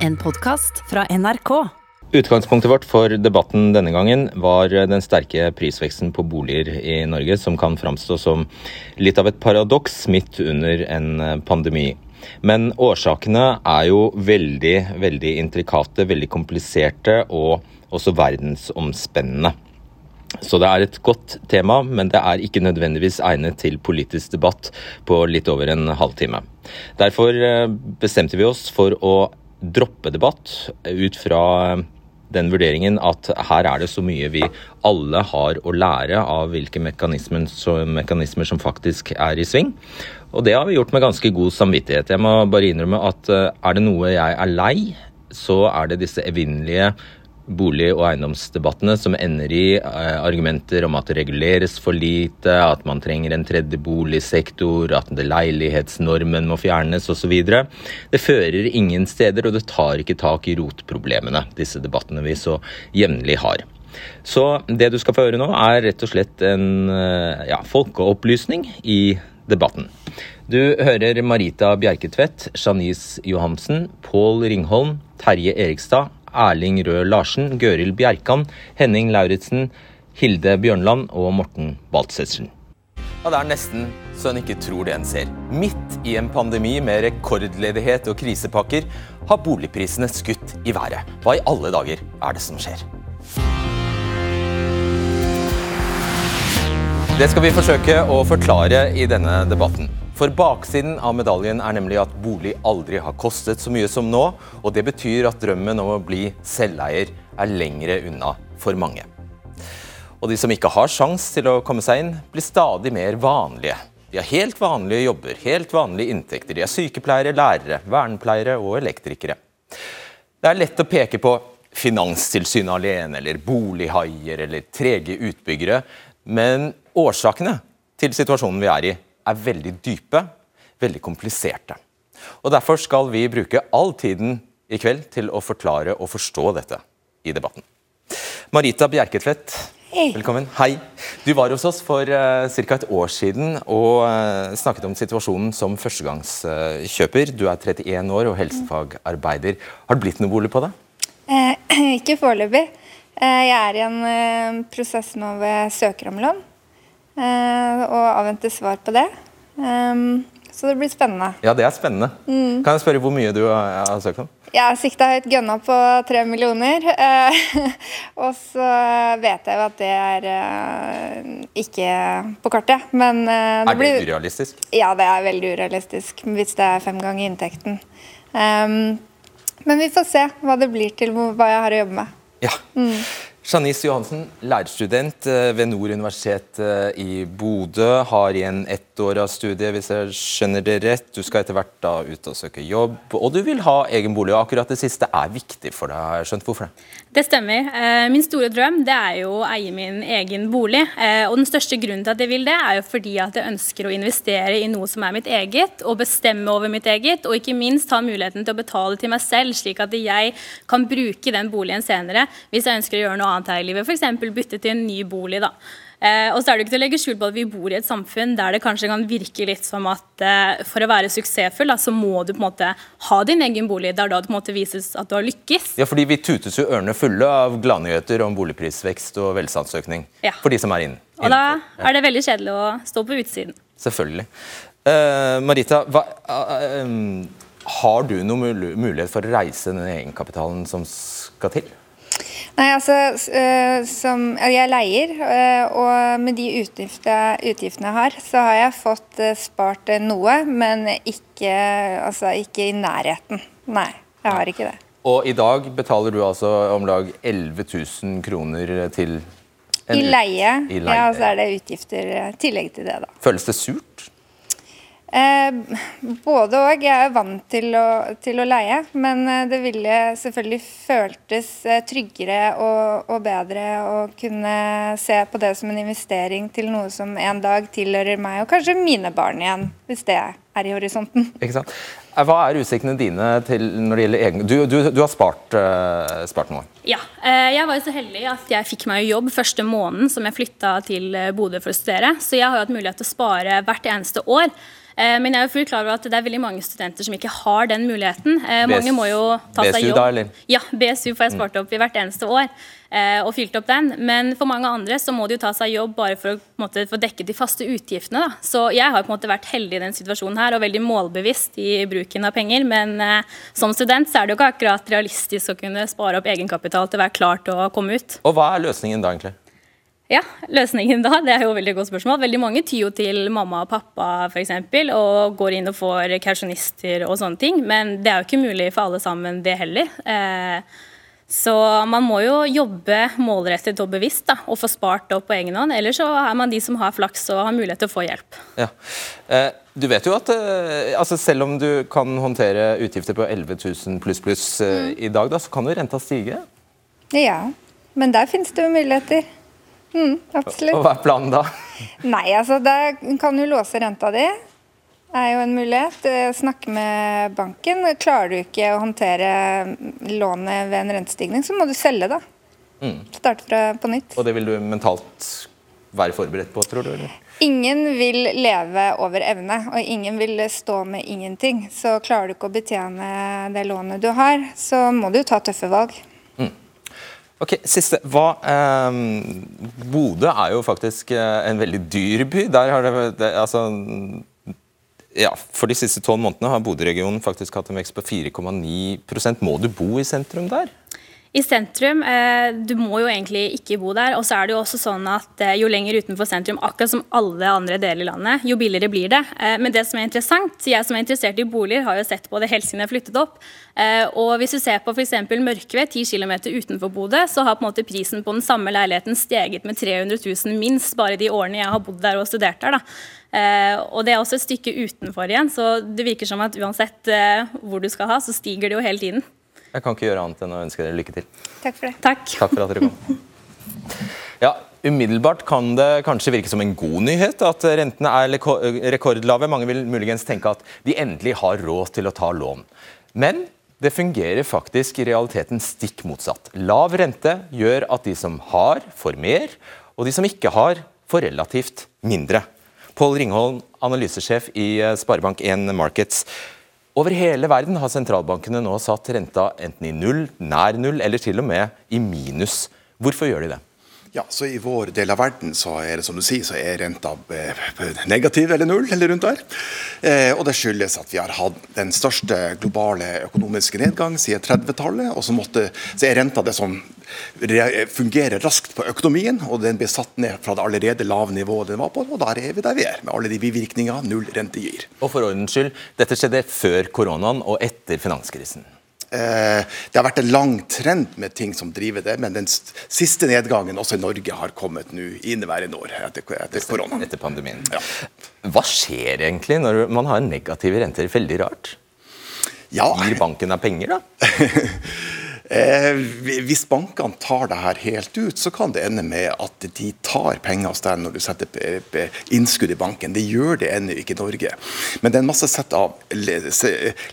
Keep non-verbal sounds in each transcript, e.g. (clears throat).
En podkast fra NRK. Utgangspunktet vårt for debatten denne gangen var den sterke prisveksten på boliger i Norge, som kan framstå som litt av et paradoks midt under en pandemi. Men årsakene er jo veldig, veldig intrikate, veldig kompliserte og også verdensomspennende. Så det er et godt tema, men det er ikke nødvendigvis egnet til politisk debatt på litt over en halvtime. Derfor eh, bestemte vi oss for å droppe debatt ut fra den vurderingen at her er det så mye vi alle har å lære av hvilke mekanismer, mekanismer som faktisk er i sving. Og det har vi gjort med ganske god samvittighet. Jeg må bare innrømme at eh, er det noe jeg er lei, så er det disse evinnelige bolig- og eiendomsdebattene som ender i eh, argumenter om at det reguleres for lite, at man trenger en tredje boligsektor, at leilighetsnormen må fjernes osv. Det fører ingen steder, og det tar ikke tak i rotproblemene, disse debattene vi så jevnlig har. Så det du skal få høre nå, er rett og slett en eh, ja, folkeopplysning i debatten. Du hører Marita Bjerketvedt, Janice Johansen, Pål Ringholm, Terje Erikstad, Erling Røe Larsen, Gøril Bjerkan, Henning Lauritzen, Hilde Bjørnland og Morten Baltzetzen. Ja, Det er nesten så en ikke tror det en ser. Midt i en pandemi med rekordledighet og krisepakker har boligprisene skutt i været. Hva i alle dager er det som skjer? Det skal vi forsøke å forklare i denne debatten. For baksiden av medaljen er nemlig at bolig aldri har kostet så mye som nå, og det betyr at drømmen om å bli selveier er lengre unna for mange. Og de som ikke har sjans til å komme seg inn, blir stadig mer vanlige. De har helt vanlige jobber, helt vanlige inntekter. De er sykepleiere, lærere, vernepleiere og elektrikere. Det er lett å peke på Finanstilsynet alene, eller bolighaier eller trege utbyggere, men årsakene til situasjonen vi er i, er veldig dype, veldig kompliserte. Og Derfor skal vi bruke all tiden i kveld til å forklare og forstå dette i debatten. Marita Bjerketvedt, Hei. velkommen. Hei. Du var hos oss for uh, eh, ca. et år siden og uh, snakket om situasjonen som førstegangskjøper. Du er 31 år og helsefagarbeider. Har det blitt noe bolig på det? Eh, (clears throat) ikke foreløpig. Eh, jeg er i en uh, prosess nå ved søker om lån. Eh, og avvente svar på det. Så det blir spennende. Ja, det er spennende. Mm. Kan jeg spørre hvor mye du har, søkt om? Jeg har sikta høyt gønna på tre millioner. Eh, (laughs) og så vet jeg jo at det er eh, ikke på kartet. Men det Er det blir, urealistisk? Ja, det er veldig urealistisk hvis det er fem ganger inntekten. Um, men vi får se hva det blir til hva jeg har å jobbe med. Ja. Mm. Janice Johansen, lærerstudent eh, ved Nord universitet eh, i Bodø. Har igjen ett år av studiet, hvis jeg skjønner det rett. Du skal etter hvert da ut og søke jobb, og du vil ha egen bolig. og Akkurat det siste er viktig for deg. Har jeg skjønt hvorfor det? Det stemmer. Eh, min store drøm det er jo å eie min egen bolig. Og Den største grunnen til at jeg vil det, er jo fordi at jeg ønsker å investere i noe som er mitt eget, og bestemme over mitt eget, og ikke minst ha muligheten til å betale til meg selv, slik at jeg kan bruke den boligen senere hvis jeg ønsker å gjøre noe annet her i livet, f.eks. bytte til en ny bolig. da. Eh, og så er det ikke til å legge skjul på at Vi bor i et samfunn der det kanskje kan virke litt som at eh, for å være suksessfull, da, så må du på en måte ha din egen bolig. Det er da det på en måte vises at du har lykkes. Ja, fordi Vi tutes jo ørene fulle av gladnyheter om boligprisvekst og velstandsøkning ja. for de som er inn, Og Da er det veldig kjedelig å stå på utsiden. Selvfølgelig. Uh, Marita, hva, uh, um, har du noen mulighet for å reise den egenkapitalen som skal til? Nei, altså, uh, som, Jeg leier, uh, og med de utgiftene jeg har, så har jeg fått uh, spart noe, men ikke, altså, ikke i nærheten. Nei, jeg har ikke det. Og i dag betaler du altså om lag 11 000 kroner til I leie. I leie. Ja, og så er det utgifter i tillegg til det, da. Føles det surt? Eh, både og. Jeg er vant til å, til å, leie, men eh, det ville selvfølgelig føltes eh, tryggere og, og, bedre å kunne se på det som en investering til noe som en dag tilhører meg, og kanskje mine barn igjen, hvis det er i horisonten. Ikke sant? Hva er utsiktene dine til når det gjelder egen... Du, du, du har spart, uh, spart, noe? Ja. Jeg var jo så heldig at jeg fikk meg jobb første måneden som jeg flytta til Bodø for å studere. Så jeg har jo hatt mulighet til å spare hvert eneste år. Eh, men jeg er jo fullt klar over at det er veldig mange studenter som ikke har den muligheten. Eh, mange må jo ta seg BSU jobb. da, eller? Ja, BSU får jeg spart opp i hvert eneste år. eh, Og fylt opp den. Men for mange andre så må de jo ta seg jobb bare for å måte, få dekket de faste utgiftene. Da. Så jeg har på en måte vært heldig i den situasjonen her og veldig målbevisst i bruken av penger. Men eh, som student så er det jo ikke akkurat realistisk å kunne spare opp egenkapital til å være klar til å komme ut. Og hva er løsningen da, egentlig? Ja, løsningen da, det er jo et veldig godt spørsmål. Veldig mange tyr jo til mamma og pappa f.eks. og går inn og får kausjonister og sånne ting. Men det er jo ikke mulig for alle sammen, det heller. Eh, så man må jo jobbe målrettet og bevisst da, og få spart opp på egen hånd. Eller så er man de som har flaks og har mulighet til å få hjelp. Ja. Eh, du vet jo at eh, altså selv om du kan håndtere utgifter på 11 000 pluss pluss eh, i dag, da, så kan jo renta stige. Ja, men der finnes det jo muligheter. Mm, absolutt. Og hva er planen da? (laughs) Nei, altså da kan du låse renta di. Det er jo en mulighet. Eh, Snakke med banken. Klarer du ikke å håndtere lånet ved en rentestigning, så må du selge, da. Starte fra på nytt. Og det vil du mentalt være forberedt på, tror du? Eller? Ingen vil leve over evne, og ingen vil stå med ingenting. Så klarer du ikke å betjene det lånet du har, så må du ta tøffe valg. Ok, Siste. Hva, eh, Bodø er jo faktisk eh, en veldig dyr by. Der har det, det altså, ja, For de siste tolv månedene har Bodø-regionen faktisk hatt en vekst på 4,9 Må du bo i sentrum der? I sentrum, eh, du må jo egentlig ikke bo der. Og så er det jo også sånn at eh, jo lenger utenfor sentrum, akkurat som alle andre deler i landet, jo billigere blir det. Eh, men det som er interessant, jeg som er interessert i boliger, har jo sett på det helt siden jeg flyttet opp. Og hvis du ser på f.eks. Mørkved, 10 km utenfor Bodø, så har på en måte prisen på den samme leiligheten steget med 300 000 minst bare de årene jeg har bodd der og studert der. da. Uh, og det er også et stykke utenfor igjen, så det virker som at uansett uh, hvor du skal ha, så stiger det jo hele tiden. Jeg kan ikke gjøre annet enn å ønske dere lykke til. Takk for det. Takk. Takk for at dere kom. (laughs) Ja, Umiddelbart kan det kanskje virke som en god nyhet at rentene er rekordlave. Mange vil muligens tenke at de endelig har råd til å ta lån. Men det fungerer faktisk i realiteten stikk motsatt. Lav rente gjør at de som har, får mer, og de som ikke har, får relativt mindre. Pål Ringholm, analysesjef i eh, Sparebank1 Markets. Over hele verden har sentralbankene nå satt renta enten i null, nær null eller til og med i minus. Hvorfor gjør de det? Ja, så I vår del av verden så er det som du sier, så er renta eh, negativ eller null, eller rundt der. Eh, og Det skyldes at vi har hatt den største globale økonomiske nedgang siden 30-tallet. Og så, måtte, så er renta det som fungerer raskt på økonomien, og den blir satt ned fra det allerede lave nivået den var på. Og der er vi der vi er, med alle de bivirkninger null rente gir. Og for ordens skyld, dette skjedde før koronaen og etter finanskrisen. Eh, Det har vært en lang trend med ting som driver det, men den siste nedgangen også i Norge har kommet nå inneværende år etter, etter korona. Etter pandemien. Ja. Hva skjer egentlig når man har negative renter? Veldig rart. Ja, Gir banken deg penger, da? (laughs) Eh, hvis bankene tar det her helt ut, så kan det ende med at de tar penger hos deg når du setter innskudd i banken. Det gjør det ennå ikke i Norge. Men det er en masse sett av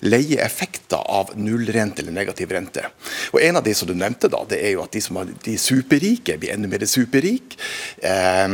leieeffekter av nullrente eller negativ rente. Og En av de som du nevnte, da, det er jo at de som er de superrike, blir enda mer superrike. Eh,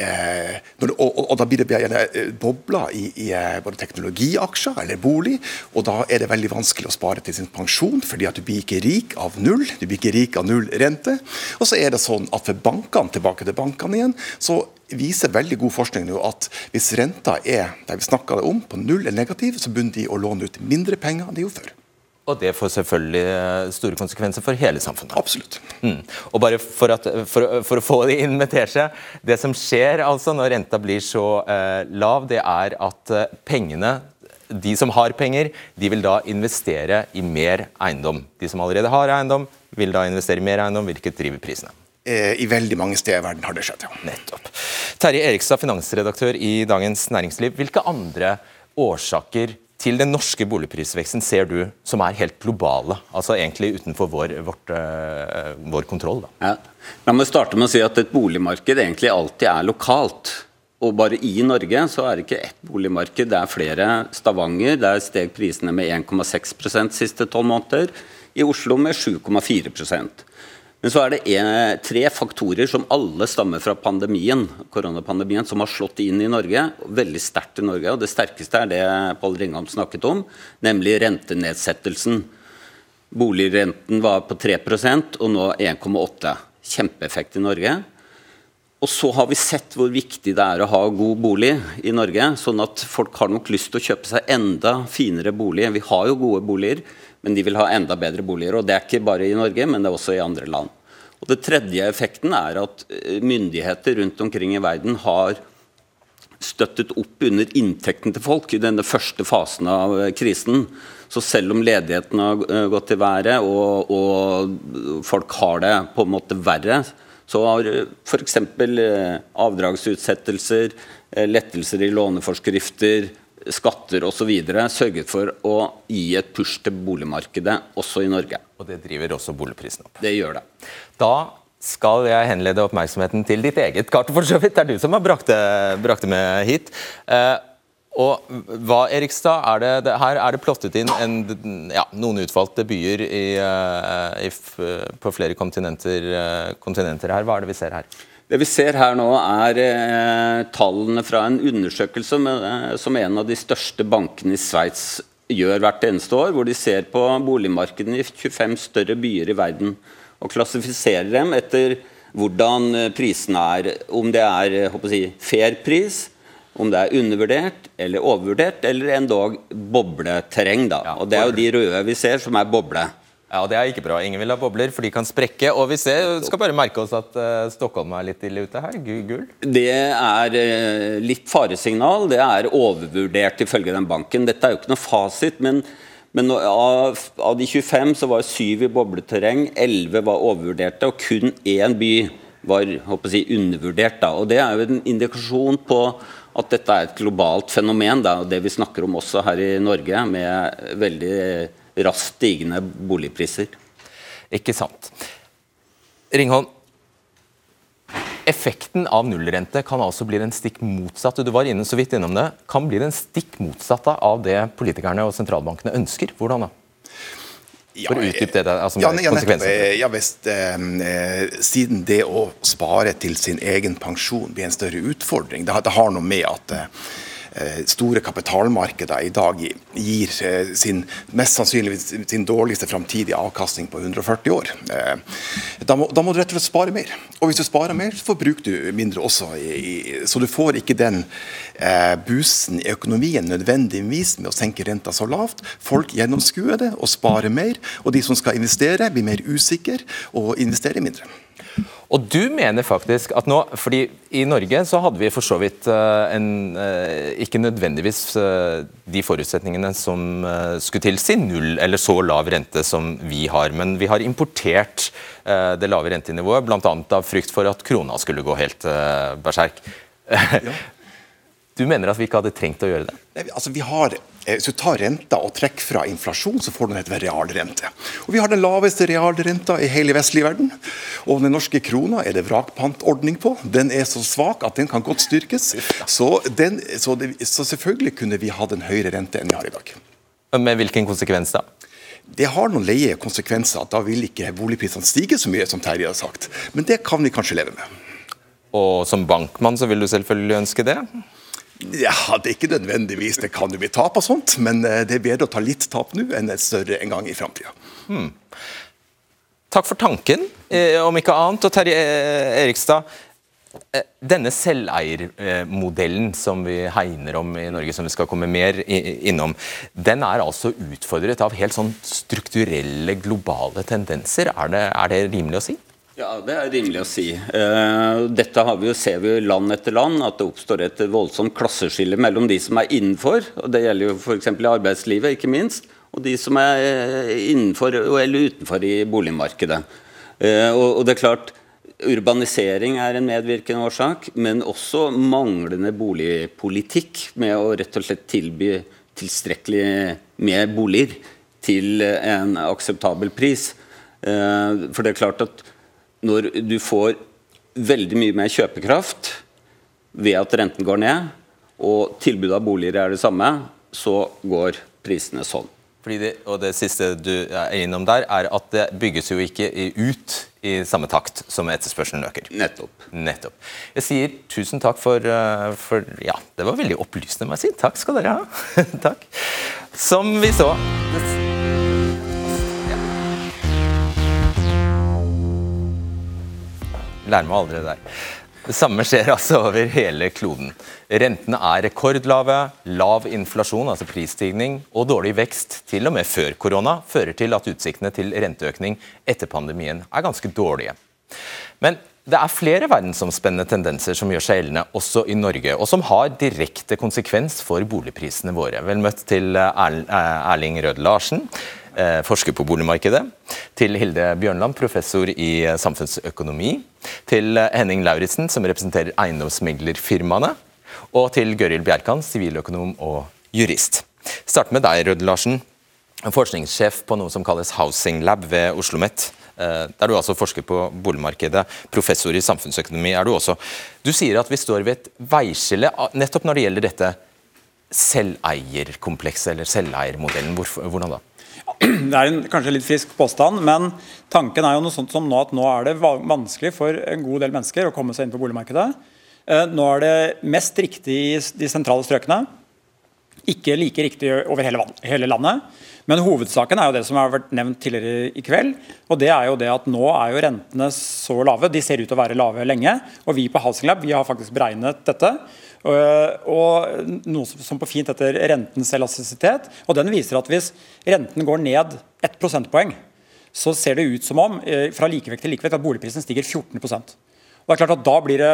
eh, og, da blir det bobler i, i både teknologiaksjer eller bolig, og da er det veldig vanskelig å spare til sin pensjon, fordi at du blir ikke rik av null, du blir ikke rik av null rente. Og så er det sånn at for bankene, tilbake til bankene igjen, så viser veldig god forskning nå at hvis renta er der vi snakka om, på null eller negativ, så begynner de å låne ut mindre penger enn de gjorde før. Og det får selvfølgelig eh, store konsekvenser for hele samfunnet. Absolutt. Mm. Og bare for, at, for, for å få det inn med teskje Det som skjer altså når renta blir så eh, lav, det er at eh, pengene de som har penger, de vil da investere i mer eiendom. De som allerede har eiendom, vil da investere i mer eiendom, hvilket driver prisene. Eh, I veldig mange steder i verden har det skjedd, ja. Nettopp. Terje Erikstad, finansredaktør i Dagens Næringsliv. Hvilke andre årsaker til den norske boligprisveksten ser du som er helt globale? Altså egentlig utenfor vår, vårt, eh, vår kontroll? Da. Ja. La meg starte med å si at et boligmarked egentlig alltid er lokalt. Og bare i Norge så er det ikke ett boligmarked, det er flere. Stavanger der steg prisene med 1,6% siste tolv måneder. I Oslo med 7,4% Men så er det tre faktorer som alle stammer fra pandemien, koronapandemien, som har slått inn i Norge, veldig sterkt i Norge. og Det sterkeste er det Pål Ringholm snakket om, nemlig rentenedsettelsen. Boligrenten var på 3% og nå 1,8 Kjempeeffekt i Norge. Og så har vi sett hvor viktig det er å ha god bolig i Norge. Sånn at folk har nok lyst til å kjøpe seg enda finere bolig. Vi har jo gode boliger, men de vil ha enda bedre boliger. Og det er ikke bare i Norge, men det er også i andre land. Og Det tredje effekten er at eh, myndigheter rundt omkring i verden har støttet opp under inntekten til folk i denne første fasen av eh, krisen. Så selv om ledigheten har eh, gått til været og, og folk har det på en måte verre, så har f.eks. avdragsutsettelser, lettelser i låneforskrifter, skatter osv. sørget for å gi et push til boligmarkedet også i Norge. Og det driver også boligprisen opp. Det gjør det. Da skal jeg henlede oppmerksomheten til ditt eget kart, for så vidt. Det er du som har brakt det, brakt det med hit. Eh, og hva, Erikstad, er det, det, her er det plottet inn en, ja, noen utvalgte byer i, uh, i, på flere kontinenter, uh, kontinenter, her. Hva er det vi ser her? Det vi ser her nå, er eh, tallene fra en undersøkelse med, eh, som en av de største bankene i Sveits gjør hvert eneste år, hvor de ser på boligmarkedene i 25 større byer i verden og klassifiserer dem etter hvordan eh, prisene er. Om det er eh, si, fair pris, om det er undervurdert eller overvurdert, eller endog bobleterreng. Da. Og Det er jo de røde vi ser, som er boble. Ja, Det er ikke bra. Ingen vil ha bobler, for de kan sprekke. Og vi ser, skal bare merke oss at uh, Stockholm er litt ille ute her. Gull? Det er uh, litt faresignal. Det er overvurdert ifølge den banken. Dette er jo ikke noe fasit, men, men av, av, de 25 så var 7 i bobleterreng, 11 var overvurderte, og kun én by var si, undervurdert. Da. Og Det er jo en indikasjon på at dette er et globalt fenomen, Det og det vi snakker om også her i Norge, med veldig raskt stigende boligpriser. Ikke sant. Ringholm, effekten av nullrente kan altså bli den stikk motsatte. Du var inne så vidt innom det. Kan bli den stikk motsatte av det politikerne og sentralbankene ønsker. Hvordan da? For å utdype det, altså ja, ja, ja, hvis, eh, Siden det å spare til sin egen pensjon blir en større utfordring, det, det har noe med at eh, Eh, store kapitalmarkeder i dag gir eh, sin mest sannsynlig sin dårligste framtidige avkastning på 140 år. Eh, da må, da må, du rett og slett spare mer. Og hvis du sparer mer, så forbruker du mindre også. I, så du får ikke den eh, boosten i økonomien nødvendigvis med å senke renta så lavt. Folk gjennomskuer det og sparer mer. Og de som skal investere, blir mer usikre og investerer mindre. Og du mener faktisk at nå, fordi I Norge så hadde vi for så vidt uh, en, uh, ikke nødvendigvis uh, de forutsetningene som skulle tilsi null eller så lav rente som vi har. Men vi har importert det lave rentenivået bl.a. av frykt for at krona skulle gå helt berserk. Ja. (laughs) Du mener at vi ikke hadde trengt å gjøre det? Nei, altså vi har, eh, Hvis du tar renta og trekker fra inflasjon, så får du en realrente. Og Vi har den laveste realrenta i hele vestlig verden. Og den norske krona er det vrakpantordning på. Den er så svak at den kan godt styrkes. Så, den, så, det, så selvfølgelig kunne vi hatt en høyere rente enn vi har i dag. Med hvilken konsekvens da? Det har noen leie konsekvenser. Da vil ikke boligprisene stige så mye som Terje har sagt. Men det kan vi kanskje leve med. Og som bankmann så vil du selvfølgelig ønske det? Ja, Det er ikke nødvendigvis det kan jo bli tap og sånt, men eh, det er bedre å ta litt tap nå enn et større en gang i framtida. Hmm. Takk for tanken, eh, om ikke annet. Og Terje eh, Erikstad, denne selveiermodellen som vi hegner om i Norge, som vi skal komme mer innom, den er altså utfordret av helt sånn strukturelle, globale tendenser. Er det, er det rimelig å si? Ja, det er rimelig å si. Eh, dette vi jo, ser vi jo land etter land, at det oppstår et voldsomt klasseskille mellom de som er innenfor, og det gjelder jo f.eks. i arbeidslivet, ikke minst, og de som er eh, innenfor eller utenfor i boligmarkedet. Eh, og det er klart, Urbanisering er en medvirkende årsak, men også manglende boligpolitikk med å rett og slett tilby tilstrekkelig med boliger til en akseptabel pris. For det er klart at når du får veldig mye mer kjøpekraft ved at renten går ned, og tilbudet av boliger er det samme, så går prisene sånn. Fordi det, og det siste du er innom der, er at det bygges jo ikke ut i samme takt som etterspørselen øker. Nettopp. Nettopp. Jeg sier tusen takk for, eh, for Ja, det var veldig opplysende, må jeg si. Takk skal dere ha. (laughs) takk. Som vi så Lærer meg aldri det der. Det samme skjer altså over hele kloden. Rentene er rekordlave, lav inflasjon, altså prisstigning, og dårlig vekst, til og med før korona, fører til at utsiktene til renteøkning etter pandemien er ganske dårlige. Men det er flere verdensomspennende tendenser som gjør seg gjeldende også i Norge, og som har direkte konsekvens for boligprisene våre. Vel møtt til Erling Rød Larsen, Eh, forsker på boligmarkedet, til Hilde Bjørnland, professor i samfunnsøkonomi, til Henning Lauritzen, som representerer eiendomsmeglerfirmaene, og til Gøril Bjerkan, siviløkonom og jurist. Start med deg, Rød Larsen, forskningssjef på noe som kalles Housing Lab ved Oslo OsloMet. Eh, der du altså forsker på boligmarkedet, professor i samfunnsøkonomi er du også. Du sier at vi står ved et veiskille nettopp når det gjelder dette selveierkomplekset, eller selveiermodellen. Hvordan da? Det er en kanskje litt frisk påstand, men tanken er jo noe sånt som nå at nå er det vanskelig for en god del mennesker å komme seg inn på boligmarkedet. Eh, nå er det mest riktig i de sentrale strøkene. Ikke like riktig over hele, landet. Men hovedsaken er jo det som har vært nevnt tidligere i kveld. og det er jo det at Nå er jo rentene så lave, de ser ut til å være lave lenge. og Vi på Housing Lab vi har faktisk beregnet dette. Eh, og noe som på fint heter rentens elastisitet. og Den viser at hvis renten går ned ett prosentpoeng, så ser det ut som om eh, fra likevekt til likevekt at boligprisen stiger 14% og det er klart at Da blir det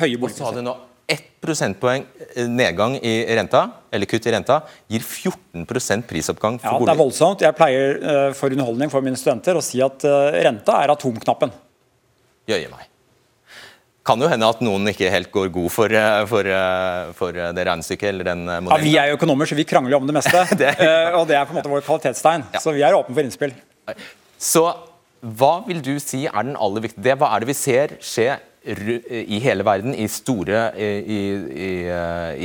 høye boligpriser. Nå ett prosentpoeng eh, nedgang i renta, eller kutt i renta, gir 14% prisoppgang for ja, bolig. Det er voldsomt. Jeg pleier for underholdning for mine studenter å si at renta er atomknappen. Jøye meg kan jo hende at noen ikke helt går god for, eh, for, eh, for det regnestykket eller den modellen. Ja, Vi er jo økonomer, så vi krangler om det meste. (laughs) det er... og det er på en måte vår kvalitetstegn. Ja. Så vi er åpne for innspill. Så hva vil du si er den aller viktigste Hva er det vi ser skje i hele verden, i store, i, i,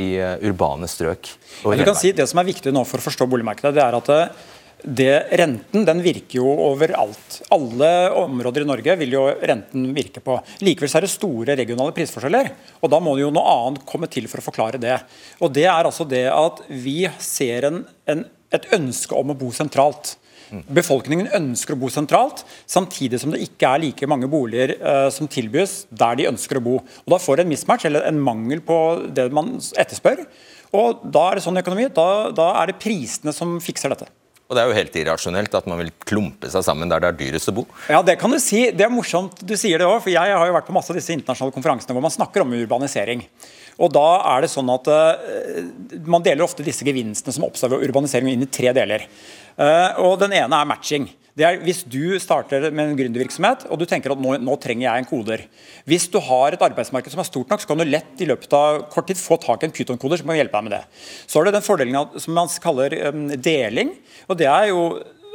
i urbane strøk? Ja, kan si Det som er viktig nå for å forstå boligmarkedet, det er at det, renten den virker jo overalt. Alle områder i Norge vil jo renten virke på. Likevel er det store regionale prisforskjeller. og Da må det jo noe annet komme til for å forklare det. Og Det er altså det at vi ser en, en, et ønske om å bo sentralt. Befolkningen ønsker å bo sentralt, samtidig som det ikke er like mange boliger uh, som tilbys der de ønsker å bo. Og Da får en mismatch, eller en mangel på det man etterspør. Og Da er det sånn økonomi, da, da er det prisene som fikser dette. Og det er jo helt irrasjonelt at man vil klumpe seg sammen der det er dyrest å bo. Ja, det kan du si. Det er morsomt du sier det òg, for jeg har jo vært på masse av disse internasjonale konferansene hvor man snakker om urbanisering. Og da er det sånn at uh, Man deler ofte disse gevinstene som oppstår ved urbanisering inn i tre deler. Uh, og Den ene er matching. Det er Hvis du starter med en gründervirksomhet og du tenker at nå, nå, trenger jeg en koder. Hvis du har et arbeidsmarked som er stort nok, så kan du lett i løpet av kort tid få tak i en Python-koder som kan hjelpe deg med det. Så har du den fordelen som man kaller um, deling. og det er jo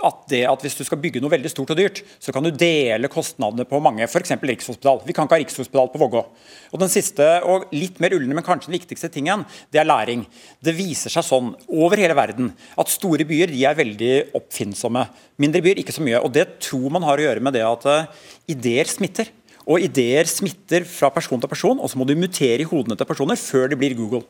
at det at hvis du skal bygge noe veldig stort og dyrt, så kan du dele kostnadene på mange, f.eks. Rikshospital. Vi kan ikke ha Rikshospital på Vågå. Og den siste, og litt mer ullende, men kanskje den viktigste tingen, det er læring. Det viser seg sånn over hele verden at store byer de er veldig oppfinnsomme. Mindre byer ikke så mye. Og det tror man har å gjøre med det at uh, ideer smitter. Og ideer smitter fra person til person, og så må du mutere i hodene til personer før det blir Google.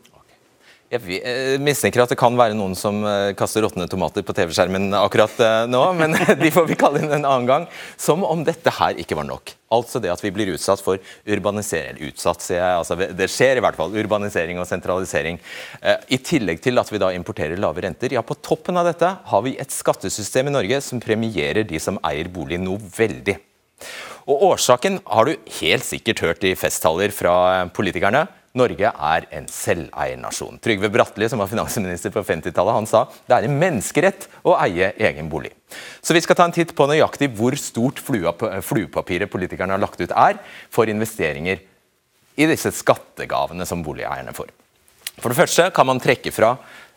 Jeg eh, mistenker at det kan være noen som eh, kaster råtne tomater på TV-skjermen akkurat eh, nå, (laughs) men (laughs) de får vi kalle inn en annen gang. Som om dette her ikke var nok. Altså det at vi blir utsatt for urbanisering. Utsatt, sier jeg. Altså det skjer i hvert fall. Urbanisering og sentralisering. I tillegg til at vi da importerer lave renter. Ja, på toppen av dette har vi et skattesystem i Norge som premierer de som eier bolig noe veldig. Og Årsaken har du helt sikkert hørt i festtaler fra politikerne. Norge er en selveiernasjon. Trygve Bratteli, som var finansminister på 50-tallet, han sa det er en menneskerett å eie egen bolig. Så vi skal ta en titt på nøyaktig hvor stort fluepapiret politikerne har lagt ut er for investeringer i disse skattegavene som boligeierne får. For det første kan man trekke fra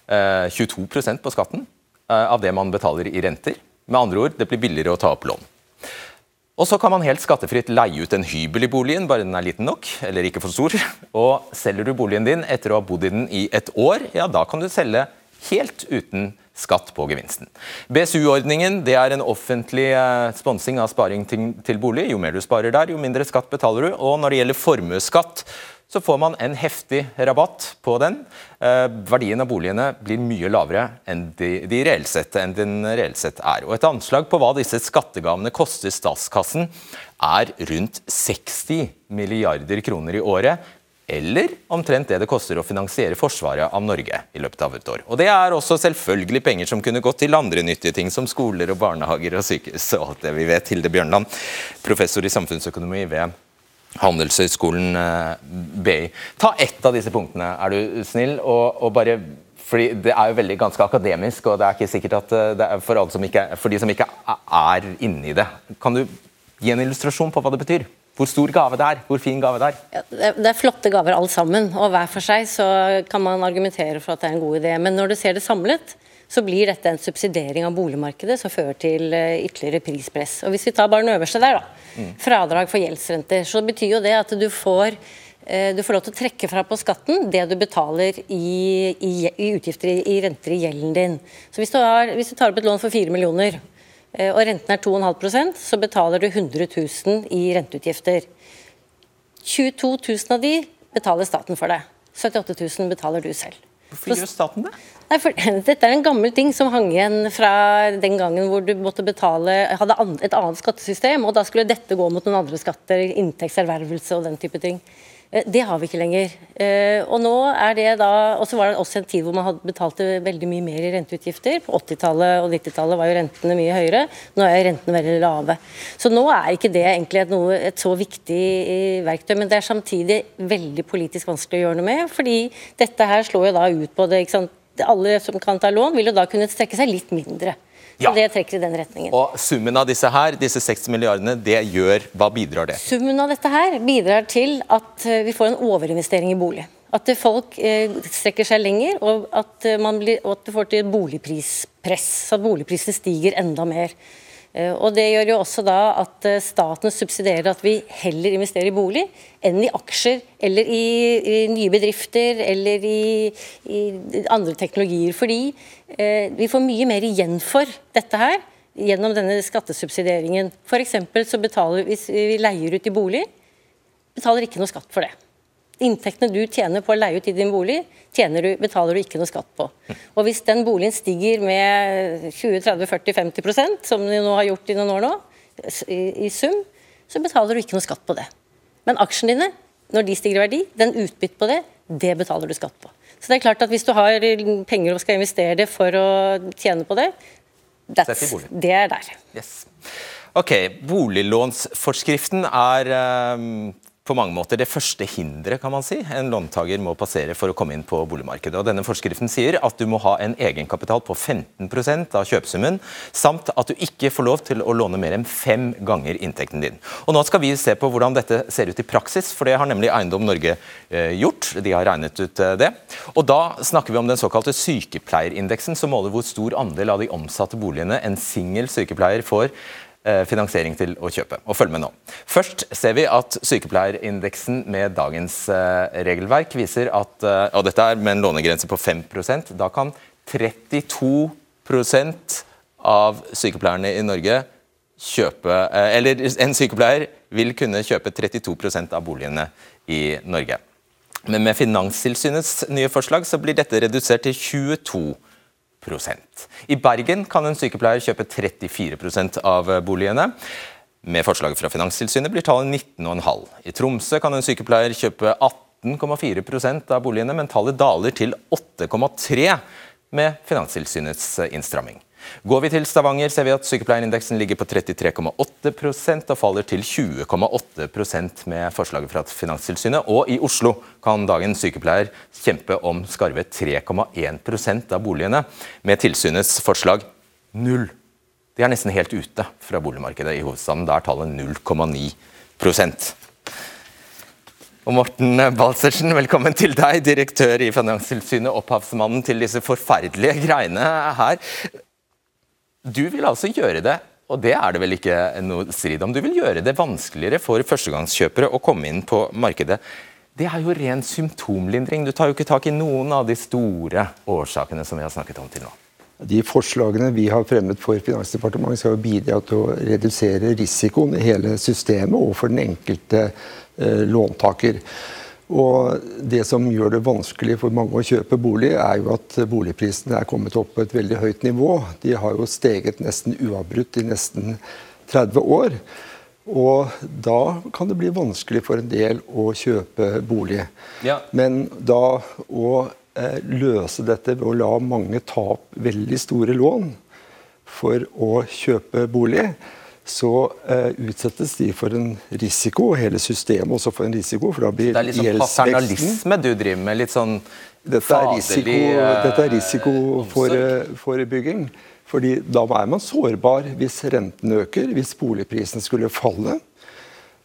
eh, 22% på skatten eh, av det man betaler i renter. Med andre ord, det blir billigere å ta opp lån. Og så kan man helt skattefritt leie ut en hybel i boligen, bare den er liten nok, eller ikke for stor. (laughs) Og selger du boligen din etter å ha bodd i den i et år, ja da kan du selge helt uten skatt på gevinsten. BSU-ordningen det er en offentlig eh, sponsing av sparing til bolig. Jo mer du sparer der, jo mindre skatt betaler du. Og når det gjelder formuesskatt, så får man en heftig rabatt på den. Eh, verdien av boligene blir mye lavere enn, de, de reelt sett, enn den reelt sett er. Og Et anslag på hva disse skattegavene koster statskassen, er rundt 60 milliarder kroner i året eller omtrent det det koster å finansiere forsvaret av Norge i løpet av et år. Og Det er også selvfølgelig penger som kunne gått til andre nyttige ting, som skoler og barnehager og sykehus og alt det vi vet. Hilde Bjørnland, professor i samfunnsøkonomi ved Handelshøyskolen eh, BI. Ta ett av disse punktene, er du snill, og, og bare fordi Det er jo veldig ganske akademisk, og det er ikke sikkert at eh, det er for, ikke, for de som ikke er inne i det. Kan du gi en illustrasjon på hva det betyr? hvor stor gave det er, hvor fin gave det er. Ja, det er flotte gaver alle sammen, og hver for seg så kan man argumentere for at det er en god idé. Men når du ser det samlet, så blir dette en subsidiering av boligmarkedet som fører til eh, ytterligere prispress. Og Hvis vi tar bare den øverste der, da, mm. fradrag for gjeldsrenter, så betyr jo det at du får eh, du får lov til å trekke fra på skatten det du betaler i, i, i utgifter i, i, renter i gjelden din. Så hvis du, har, hvis du tar opp et lån for 4 millioner, Eh, og renten er 2,5% så betaler du 100 000 i renteutgifter. 22 000 av de betaler staten for deg. 78 000 betaler du selv. Hvorfor gjør staten det? Nei, for, (laughs) dette er en gammel ting som hang igjen fra den gangen hvor du måtte betale, hadde et annet skattesystem, og da skulle dette gå mot noen andre skatter, inntektservervelse og den type ting. Eh, det har vi ikke lenger. Eh, og nå er det da, og så var det også en tid hvor man hadde betalte veldig mye mer i renteutgifter. På 80-tallet og 90-tallet var jo rentene mye høyere. Nå er rentene veldig lave. Så nå er ikke det egentlig et, noe, et så viktig eh, verktøy, men det er samtidig veldig politisk vanskelig å gjøre noe med. fordi dette her slår jo da ut på det. ikke sant? Alle som kan ta lån, vil jo da kunne strekke seg litt mindre. Så det trekker i den retningen. Og Summen av disse her, disse 60 milliardene, det gjør, hva bidrar det? Summen av dette her bidrar til at eh, vi får en overinvestering i bolig. At folk eh, strekker seg lenger, og at, eh, man blir, og at det får til boligprispress. At boligprisene stiger enda mer. Eh, og Det gjør jo også da at eh, staten subsidierer at vi heller investerer i bolig enn i aksjer eller i, i nye bedrifter eller i, i, andre teknologier. Fordi eh, vi får mye mer igjen for dette her gjennom denne skattesubsidieringen. F.eks. så betaler hvis vi leier ut i bolig, betaler ikke noe skatt for det. Inntektene du tjener på å leie ut i din bolig, du, betaler du ikke noe skatt på. Og Hvis den boligen stiger med 20-30-40-50% som de nå har gjort i noen år nå, i, i, sum, så betaler du ikke noe skatt på det. Men aksjene dine, når de stiger i verdi, den utbytt på det, det betaler du skatt på. Så det er klart at Hvis du har penger og skal investere det for å tjene på det, det er der. Yes. Ok, Boliglånsforskriften er um på mange måter det første hinderet kan man si, en låntaker må passere for å komme inn på boligmarkedet. Og denne Forskriften sier at du må ha en egenkapital på 15% av kjøpesummen, samt at du ikke får lov til å låne mer enn fem ganger inntekten din. Og Nå skal vi se på hvordan dette ser ut i praksis, for det har nemlig Eiendom Norge eh, gjort. De har regnet ut eh, det. Og Da snakker vi om den såkalte sykepleierindeksen, som måler hvor stor andel av de omsatte boligene en singel sykepleier får finansiering til å kjøpe. Og følg med nå. Først ser vi at sykepleierindeksen med dagens eh, regelverk viser at eh, Og dette er med en lånegrense på 5% Da kan 32% av sykepleierne i Norge kjøpe Eller en sykepleier vil kunne kjøpe 32% av boligene i Norge. Men med Finanstilsynets nye forslag så blir dette redusert til 22 i Bergen kan en sykepleier kjøpe 34% av boligene. Med forslaget fra Finanstilsynet blir tallet 19,5. I Tromsø kan en sykepleier kjøpe 18,4% av boligene, men tallet daler til 8,3 med Finanstilsynets innstramming. Går vi til Stavanger, ser vi at sykepleierindeksen ligger på 33,8% og faller til 20,8% med forslaget fra Finanstilsynet. Og i Oslo kan dagens sykepleier kjempe om skarve 3,1% av boligene. Med tilsynets forslag null. De er nesten helt ute fra boligmarkedet i hovedstaden. Da er tallet 0,9% og Morten Balsersen, velkommen til deg, direktør i Finanstilsynet, opphavsmannen til disse forferdelige greiene her. Du vil altså gjøre det og det er det vel ikke noe strid om. Du vil gjøre det vanskeligere for førstegangskjøpere å komme inn på markedet. Det er jo ren symptomlindring. Du tar jo ikke tak i noen av de store årsakene som vi har snakket om til nå. De forslagene vi har fremmet for Finansdepartementet skal jo bidra til å redusere risikoen i hele systemet og for den enkelte eh, låntaker. Og Det som gjør det vanskelig for mange å kjøpe bolig, er jo at boligprisene er kommet opp på et veldig høyt nivå. De har jo steget nesten uavbrutt i nesten 30 år. Og da kan det bli vanskelig for en del å kjøpe bolig. Ja. Men da å eh, løse dette ved å la mange ta opp veldig store lån for å kjøpe bolig, så eh, utsettes de for en risiko, og hele systemet også for en risiko. for da blir Det er litt sånn paternalisme du driver med? litt sånn dette er risiko, uh, dette er risikoforebygging. for fordi da er man sårbar hvis renten øker, hvis boligprisen skulle falle.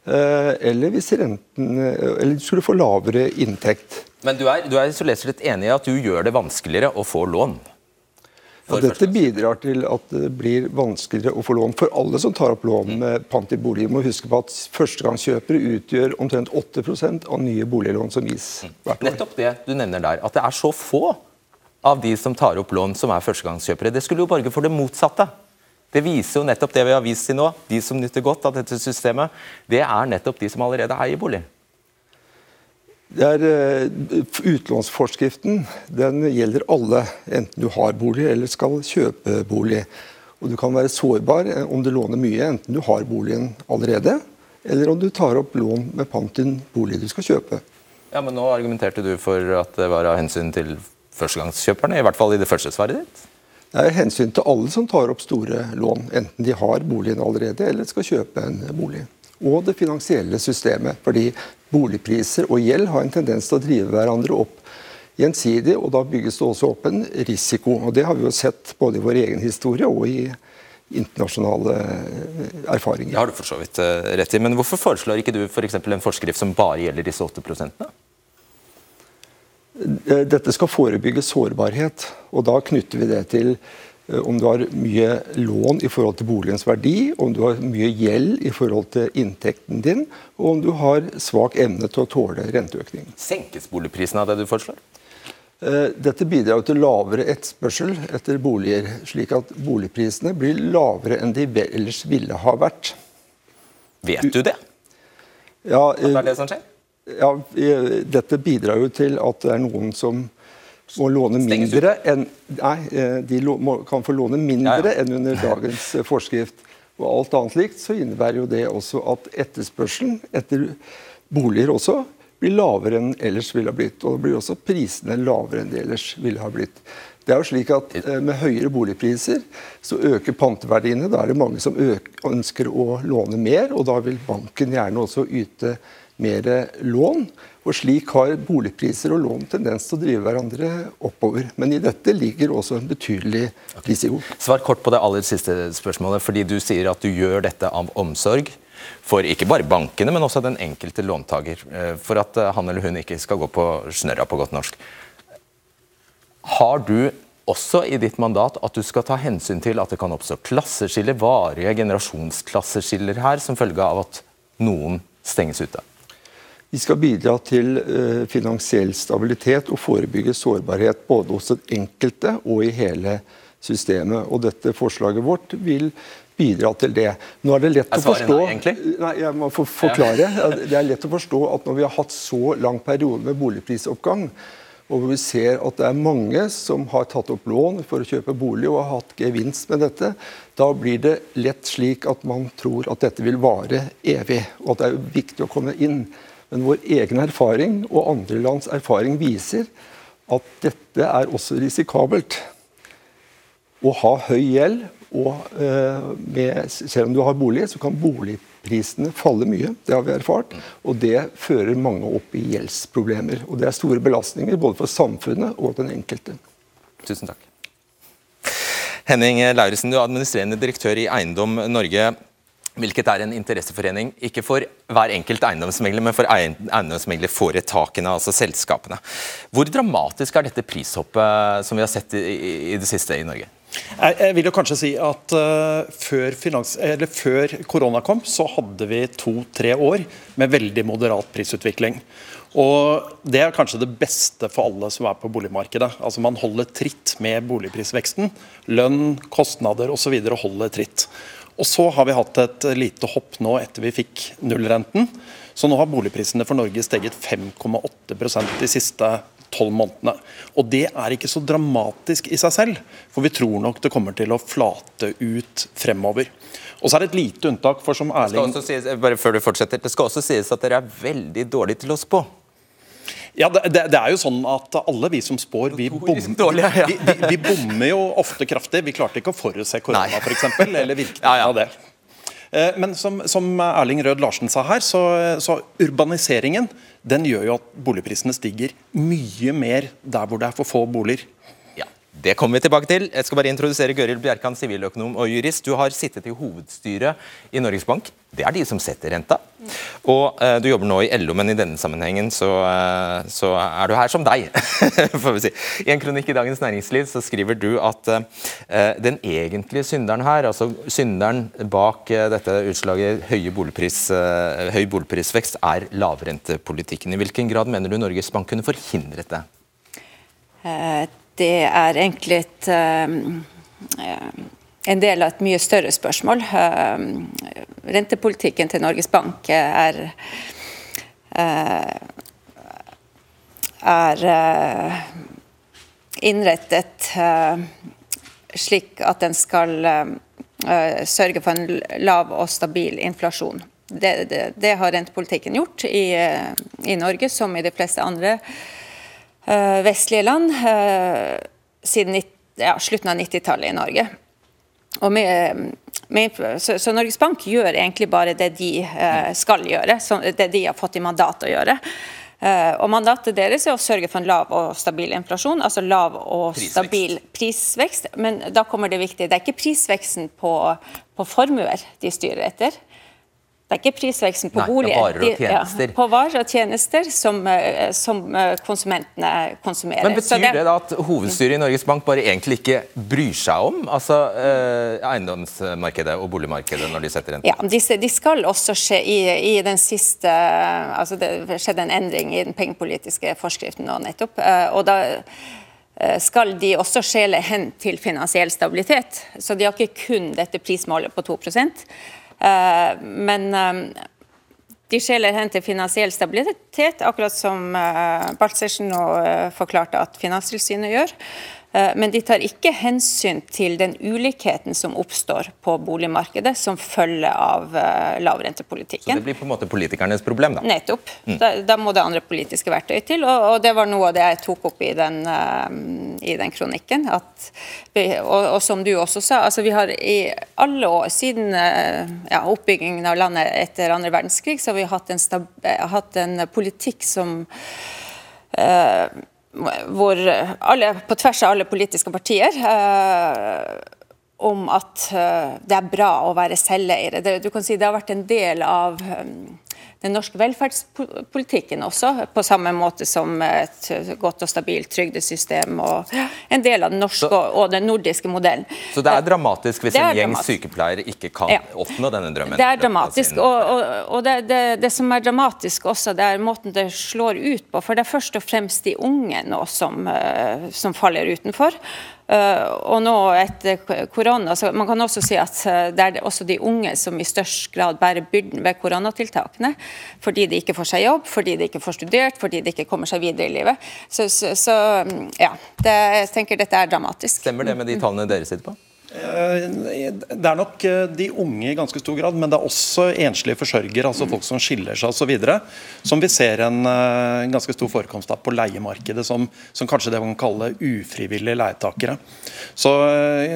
Eh, eller hvis renten eller du skulle få lavere inntekt. Men du er, du er så leser litt enig i at du gjør det vanskeligere å få lån? Ja, dette bidrar til at det blir vanskeligere å få lån for alle som tar opp lån med pant i bolig. må huske på at Førstegangskjøpere utgjør omtrent 8% av nye boliglån som gis hvert år. Nettopp det du nevner der, at det er så få av de som tar opp lån som er førstegangskjøpere. Det skulle jo borge for det motsatte. Det viser jo nettopp det vi har vist til nå. De som nyter godt av dette systemet, det er nettopp de som allerede eier bolig. Det er uh, Utlånsforskriften den gjelder alle, enten du har bolig eller skal kjøpe bolig. Og Du kan være sårbar eh, om du låner mye, enten du har boligen allerede, eller om du tar opp lån med pant i en bolig du skal kjøpe. Ja, men Nå argumenterte du for at det var av hensyn til førstegangskjøperne, i hvert fall i det første svaret ditt? Det er hensyn til alle som tar opp store lån, enten de har boligen allerede eller skal kjøpe en bolig og det finansielle systemet. Fordi boligpriser og gjeld har en tendens til å drive hverandre opp gjensidig, og da bygges det også opp en risiko. og Det har vi jo sett både i vår egen historie og i internasjonale eh, erfaringer. Det har du for så vidt eh, rett i, men hvorfor foreslår ikke du for en forskrift som bare gjelder disse 8 prosentene? Eh, dette skal forebygge sårbarhet, og da knytter vi det til om du har mye lån i forhold til boligens verdi, om du har mye gjeld i forhold til inntekten din, og om du har svak evne til å tåle renteøkning. Senkes boligprisene av det du foreslår? Eh, dette bidrar til lavere etterspørsel etter boliger, slik at boligprisene blir lavere enn de ellers ville ha vært. Vet du det? Ja, at det er det som skjer? Ja, Dette bidrar jo til at det er noen som må låne mindre enn Nei, eh, de kan få låne mindre enn under dagens eh, forskrift. Og alt annet likt så innebærer jo det også at etterspørselen etter boliger også blir lavere enn ellers ville ha blitt. Og da blir også prisene lavere enn de ellers ville ha blitt. Det er jo slik at eh, Med høyere boligpriser så øker panteverdiene. Da er det mange som ønsker å låne mer, og da vil banken gjerne også yte mer lån. Og Slik har boligpriser og lån tendens til å drive hverandre oppover. Men i dette ligger også en betydelig risiko. Svar kort på det aller siste spørsmålet. fordi Du sier at du gjør dette av omsorg for ikke bare bankene, men også den enkelte låntaker. Eh, for at eh, han eller hun ikke skal gå på snørra på godt norsk. Har du også i ditt mandat at du skal ta hensyn til at det kan oppstå klasseskiller, varige generasjonsklasseskiller her, som følge av at noen stenges ute? Vi skal bidra til eh, finansiell stabilitet og forebygge sårbarhet både hos den enkelte og i hele systemet. Og dette forslaget vårt vil bidra til det. Nå er det lett å forstå nei, jeg må for, forklare. (laughs) Det er lett å forstå at når vi har hatt så lang periode med boligprisoppgang, og hvor vi ser at det er mange som har tatt opp lån for å kjøpe bolig og har hatt gevinst med dette, da blir det lett slik at man tror at dette vil vare evig, og at det er viktig å komme inn. Men vår egen erfaring og andre lands erfaring viser at dette er også risikabelt. Å ha høy gjeld, og eh, med, selv om du har bolig, så kan boligprisene falle mye. Det har vi erfart. Og det fører mange opp i gjeldsproblemer. Og det er store belastninger både for samfunnet og den enkelte. Tusen takk. Henning Lauritzen, du er administrerende direktør i Eiendom Norge hvilket er en interesseforening ikke for hver enkelt eiendomsmegler, men for eiendomsmeglerforetakene, altså selskapene. Hvor dramatisk er dette prishoppet som vi har sett i, det siste i Norge? Jeg vil jo kanskje si at uh, før, finans, før, korona kom, så hadde vi to-tre år med veldig moderat prisutvikling. Og Det er kanskje det beste for alle som er på boligmarkedet. Altså Man holder tritt med boligprisveksten. Lønn, kostnader osv. holder tritt. Og Så har vi hatt et lite hopp nå etter vi fikk nullrenten. Så nå har boligprisene for Norge steget 5,8% de siste tolv månedene. Og Det er ikke så dramatisk i seg selv, for vi tror nok det kommer til å flate ut fremover. Og så er det et lite unntak, for som Erling sies, bare før du fortsetter, det skal også sies at dere er veldig dårlige til å spå. Ja, det, det, er jo sånn at Alle vi som spår, vi, bom, vi, vi, vi bommer jo ofte kraftig. Vi klarte ikke å forutse korona f.eks., eller virkningen ja, ja. av det. Eh, men som, som, Erling Rød Larsen sa her, så, så, urbaniseringen den gjør jo at boligprisene stiger mye mer der hvor det er for få boliger. Det kommer vi tilbake til. Jeg skal bare introdusere Gøril Bjerkan, siviløkonom og jurist. Du har sittet i hovedstyret i Norges Bank. Det er de som setter renta. Og uh, Du jobber nå i LO, men i denne sammenhengen så, uh, så er du her som deg. (laughs) får vi si. I en kronikk i Dagens Næringsliv så skriver du at uh, den egentlige synderen her, altså synderen bak dette utslaget boligpris, høy boligprisvekst, er lavrentepolitikken. I hvilken grad mener du Norges Bank kunne forhindret det? Det er egentlig et, eh, en del av et mye større spørsmål. Eh, rentepolitikken til Norges Bank er, eh, er innrettet slik at den skal sørge for en lav og stabil inflasjon. Det, det, det har rentepolitikken gjort i, i, Norge, som i de fleste andre land vestlige land eh, siden ja, slutten av 90-tallet i Norge. Med, med, så, så, Norges Bank gjør egentlig bare det de eh, skal gjøre, det de har fått i mandat å gjøre. og Mandatet deres er å sørge for en lav og stabil inflasjon, altså lav og prisvekst. stabil prisvekst. Men da kommer det viktige, det er ikke prisveksten på, på formuer de styrer etter. Det er ikke prisveksten på boliger. Varer og tjenester. Ja, på varer og tjenester som, eh, som, eh, konsumentene konsumerer. Men Betyr det, det, da at hovedstyret i Norges Bank bare egentlig ikke bryr seg om altså, eh, eiendomsmarkedet og boligmarkedet når de setter renten? Ja, de, de, skal også skje i, i, den siste altså Det skjedde en endring i den pengepolitiske forskriften nå nettopp. Eh, og da skal de også skjele hen til finansiell stabilitet. Så de har ikke kun dette prismålet på 2 Eh, men eh, de skjeler hen til finansiell stabilitet, akkurat som eh, Baltzersen nå forklarte at Finanstilsynet gjør. Eh, men de tar ikke hensyn til den ulikheten som oppstår på boligmarkedet som følge av eh, lavrentepolitikken. Så det blir på en måte politikernes problem, da? Nettopp. Mm. Da, da, må det andre politiske verktøy til. Og, og, det var noe av det jeg tok opp i den, uh, i den kronikken. At, og, og, som du også sa, altså vi har i alle år siden uh, ja, oppbyggingen av landet etter andre verdenskrig, så har vi hatt en, stab, hatt en politikk som uh, hvor alle, på tvers av alle politiske partier eh, om at eh, det er bra å være selveiere. Du kan si det har vært en del av um, den norske velferdspolitikken også, på samme måte som et godt og stabilt trygdesystem og en del av den norske så, og den nordiske modellen. Så det er dramatisk hvis er en gjeng sykepleiere ikke kan ja. oppnå denne drømmen? Det er dramatisk, og, og, og det, det, det, som er dramatisk også, det er måten det slår ut på. For det er først og fremst de unge nå som, eh, som faller utenfor. Uh, og nå etter korona, så Man kan også si at uh, det er også de unge som i størst grad bærer byrden ved koronatiltakene. Fordi de ikke får seg jobb, fordi de ikke får studert, fordi de ikke kommer seg videre i livet. Så, så, så mm, ja, det, jeg tenker dette er dramatisk. Stemmer det med de tallene dere sitter på? Eh, det er nok eh, de unge i ganske stor grad, men det er også enslige forsørgere, altså folk som skiller seg osv., som vi ser en, eh, ganske stor forekomst av på leiemarkedet, som, som kanskje det man kan kalle ufrivillige leietakere. Så,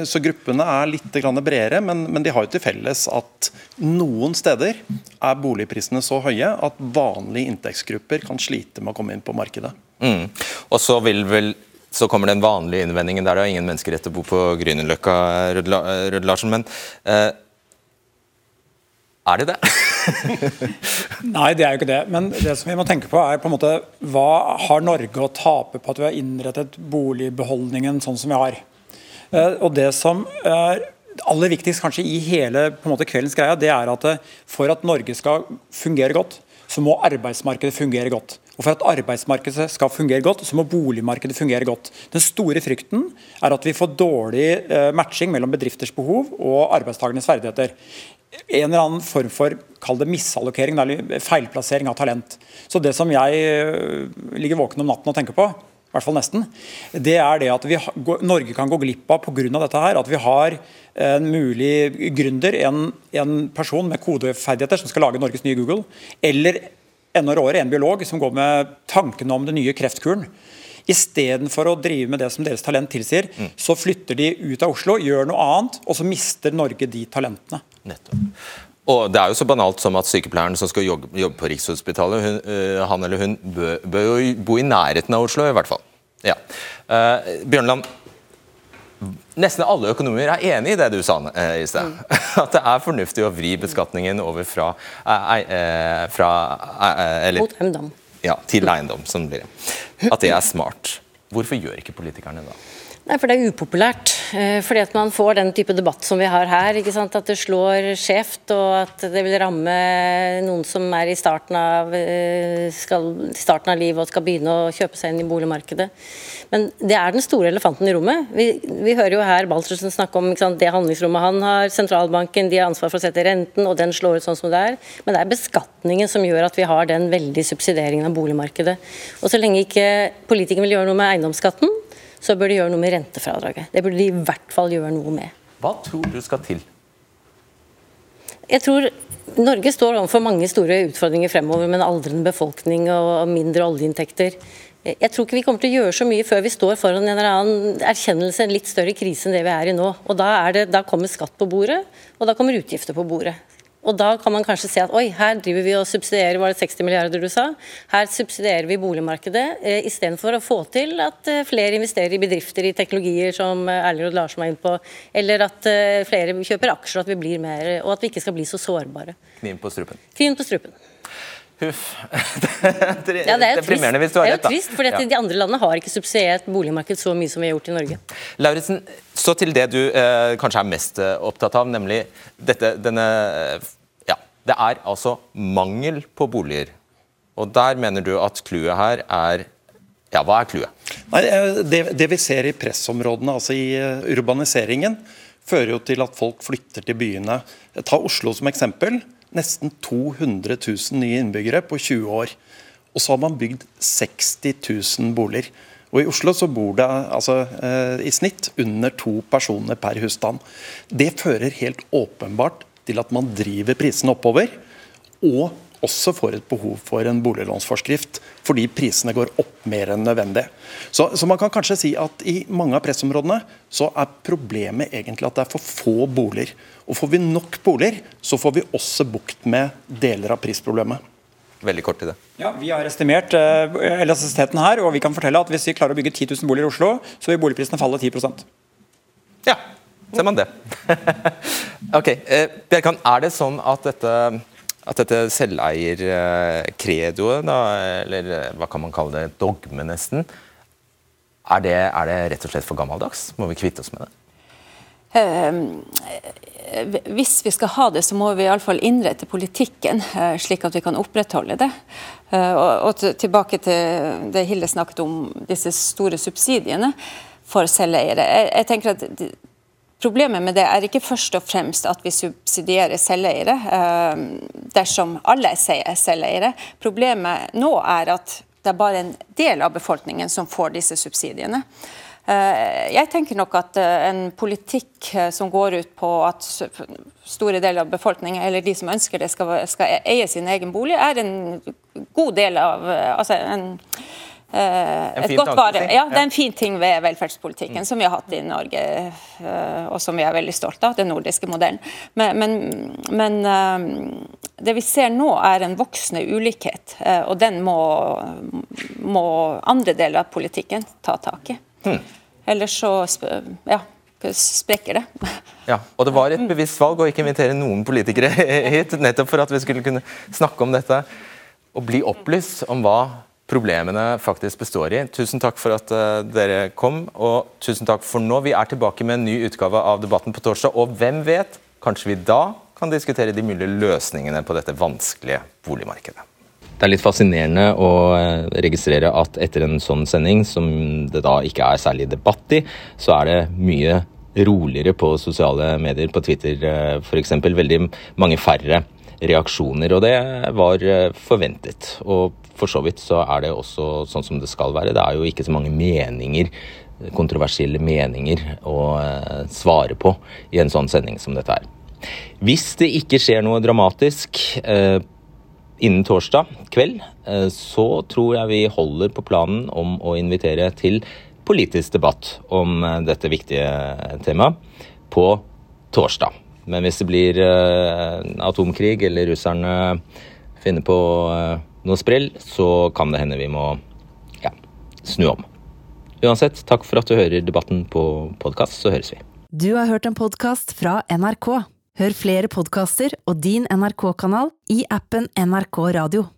så, gruppene er litt bredere, men, men, de har jo til felles at noen steder er boligprisene så høye at vanlige inntektsgrupper kan slite med å komme inn på markedet. Mm. Og så vil vel så kommer den vanlige innvendingen der det er ingen menneskerett å bo på Grünerløkka, Rød Larsen. Men eh, er det det? (laughs) Nei, det er jo ikke det. Men det som vi må tenke på er på en måte, hva har Norge å tape på at vi har innrettet boligbeholdningen sånn som vi har? Eh, og det som er aller viktigst kanskje i hele på en måte, kveldens greia, det er at eh, for at Norge skal fungere godt, så må arbeidsmarkedet fungere godt. Og For at arbeidsmarkedet skal fungere godt, så må boligmarkedet fungere godt. Den store frykten er at vi får dårlig eh, matching mellom bedrifters behov og arbeidstakernes ferdigheter. En eller annen form for kall det misallokering eller feilplassering av talent. Så Det som jeg eh, ligger våken om natten og tenker på, i hvert fall nesten, det er det at vi, Norge kan gå glipp av pga. dette her, at vi har en mulig gründer, en, en person med kodeferdigheter som skal lage Norges nye Google, eller enda råere, en biolog som går med tankene om den nye kreftkuren. Istedenfor å drive med det som deres talent tilsier, mm. så flytter de ut av Oslo, gjør noe annet, og så mister Norge de talentene. Nettopp. Og Det er jo så banalt som at sykepleieren som skal jobbe, jobbe på Rikshospitalet, hun, uh, han eller hun bør, jo bo i nærheten av Oslo, i hvert fall. Ja. Uh, Bjørnland, Nesten alle økonomer er enig i det du sa eh, i sted. Mm. (laughs) At det er fornuftig å vri beskatningen over fra, eh, fra eller, Mot eiendom. Ja, til eiendom, som blir det. At det er smart. Hvorfor gjør ikke politikerne det? Nei, for Det er upopulært. Eh, fordi at man får den type debatt som vi har her. At det slår skjevt, og at det vil ramme noen som er i starten av, eh, skal, starten av livet og skal begynne å kjøpe seg inn i boligmarkedet. Men det er den store elefanten i rommet. Vi, vi hører jo her Balsersen snakke om sant, det handlingsrommet han har. Sentralbanken de har ansvar for å sette renten, og den slår ut sånn som det er. Men det er beskatningen som gjør at vi har den veldige subsidieringen av boligmarkedet. Og så lenge ikke politikerne vil gjøre noe med eiendomsskatten, så bør de gjøre noe med rentefradraget. Det burde de i hvert fall gjøre noe med. Hva tror du skal til? Jeg tror Norge står overfor mange store utfordringer fremover med en aldrende befolkning og mindre oljeinntekter. Jeg tror ikke vi kommer til å gjøre så mye før vi står foran en eller annen erkjennelse, en litt større krise enn det vi er i nå. Og Da, det, da kommer skatt på bordet, og da kommer utgifter på bordet. Og Da kan man kanskje se at oi, her driver vi og subsidierer var det 60 milliarder du sa? Her subsidierer vi boligmarkedet eh, istedenfor å få til at eh, flere investerer i bedrifter i teknologier som eh, Erling Rod Larsen var inne på, eller at eh, flere kjøper aksjer, og at vi blir mer, og at vi ikke skal bli så sårbare. Kniven på strupen. Kniven på strupen. Huff. (laughs) det, ja, det er deprimerende hvis du har rett. Det er jo trist, for ja. De andre landene har ikke subsidiert boligmarkedet så mye som vi har gjort i Norge. Lauritsen, så til det du eh, kanskje er mest eh, opptatt av, nemlig dette, denne Ja, det er altså mangel på boliger. Og der mener du at clouet her er Ja, hva er clouet? Eh, det, det vi ser i pressområdene, altså i eh, urbaniseringen, fører jo til at folk flytter til byene. Ta Oslo som eksempel nesten 200 000 nye innbyggere på 20 år. Og så har man bygd 60 000 boliger. Og I Oslo så bor det altså, eh, i snitt under to personer per husstand. Det fører helt åpenbart til at man driver prisene oppover. Og også får et behov for en boliglånsforskrift, fordi prisene går opp mer enn nødvendig. Så, så, man kan kanskje si at i mange av pressområdene så er problemet egentlig at det er for få boliger. Og Får vi nok boliger, så får vi også bukt med deler av prisproblemet. Veldig kort til det. Ja, Vi har estimert uh, elastisiteten her, og vi kan fortelle at hvis vi klarer å bygge 10 000 boliger i Oslo, så vil boligprisene falle 10% Ja, ser man det. (laughs) ok, uh, Bjerkan, Er det sånn at dette, at dette selveierkredoet, eller eh, hva kan man kalle det, dogme nesten, er det, er det rett og slett for gammeldags? Må vi kvitte oss med det? Uh, hvis vi skal ha det, så må vi iallfall innrette politikken uh, slik at vi kan opprettholde det. Og, tilbake til det Hilde snakket om, disse store subsidiene for selveiere. Jeg tenker at Problemet med det er ikke først og fremst at vi subsidierer selveiere, dersom alle er selveiere. Problemet nå er at det er bare en del av befolkningen som får disse subsidiene. Eh, jeg tenker nok at eh, en politikk eh, som går ut på at store deler av befolkningen, eller de som ønsker det, skal, skal eie sin egen bolig, er en god del av altså en, et godt vare. Ja, det er en fin ting ved velferdspolitikken mm. som vi har hatt i Norge, og som vi er veldig stolte av, den nordiske modellen. Men, men, men, det vi ser nå er en voksende ulikhet, og den må, må andre deler av politikken ta tak i. Hmm. Ellers så ja, sprekker det. Ja, og Det var et bevisst valg å ikke invitere noen politikere (laughs) hit, nettopp for at vi skulle kunne snakke om dette og bli opplyst om hva problemene faktisk består i. Tusen takk for at uh, dere kom, og tusen takk for nå. Vi er tilbake med en ny utgave av Debatten på torsdag, og hvem vet, kanskje vi da kan diskutere de mulige løsningene på dette vanskelige boligmarkedet. Det er litt fascinerende å eh, registrere at etter en sånn sending, som det da ikke er særlig debatt i, så er det mye roligere på sosiale medier, på Twitter f.eks. Veldig mange færre reaksjoner, og det var eh, forventet. Og for så vidt så er det også sånn som det skal være. Det er jo ikke så mange meninger, kontroversielle meninger, å eh, svare på i en sånn sending som dette er. Hvis det ikke skjer noe dramatisk eh, innen torsdag kveld, eh, så tror jeg vi holder på planen om å invitere til politisk debatt om eh, dette viktige temaet på torsdag. Men hvis det blir eh, atomkrig eller russerne finner på noe sprell, så kan det hende vi må ja, snu om. Uansett, takk for at du hører debatten på podkast, så høres vi. Du har hørt en podkast fra NRK. Hør flere podkaster og din NRK-kanal i appen NRK Radio.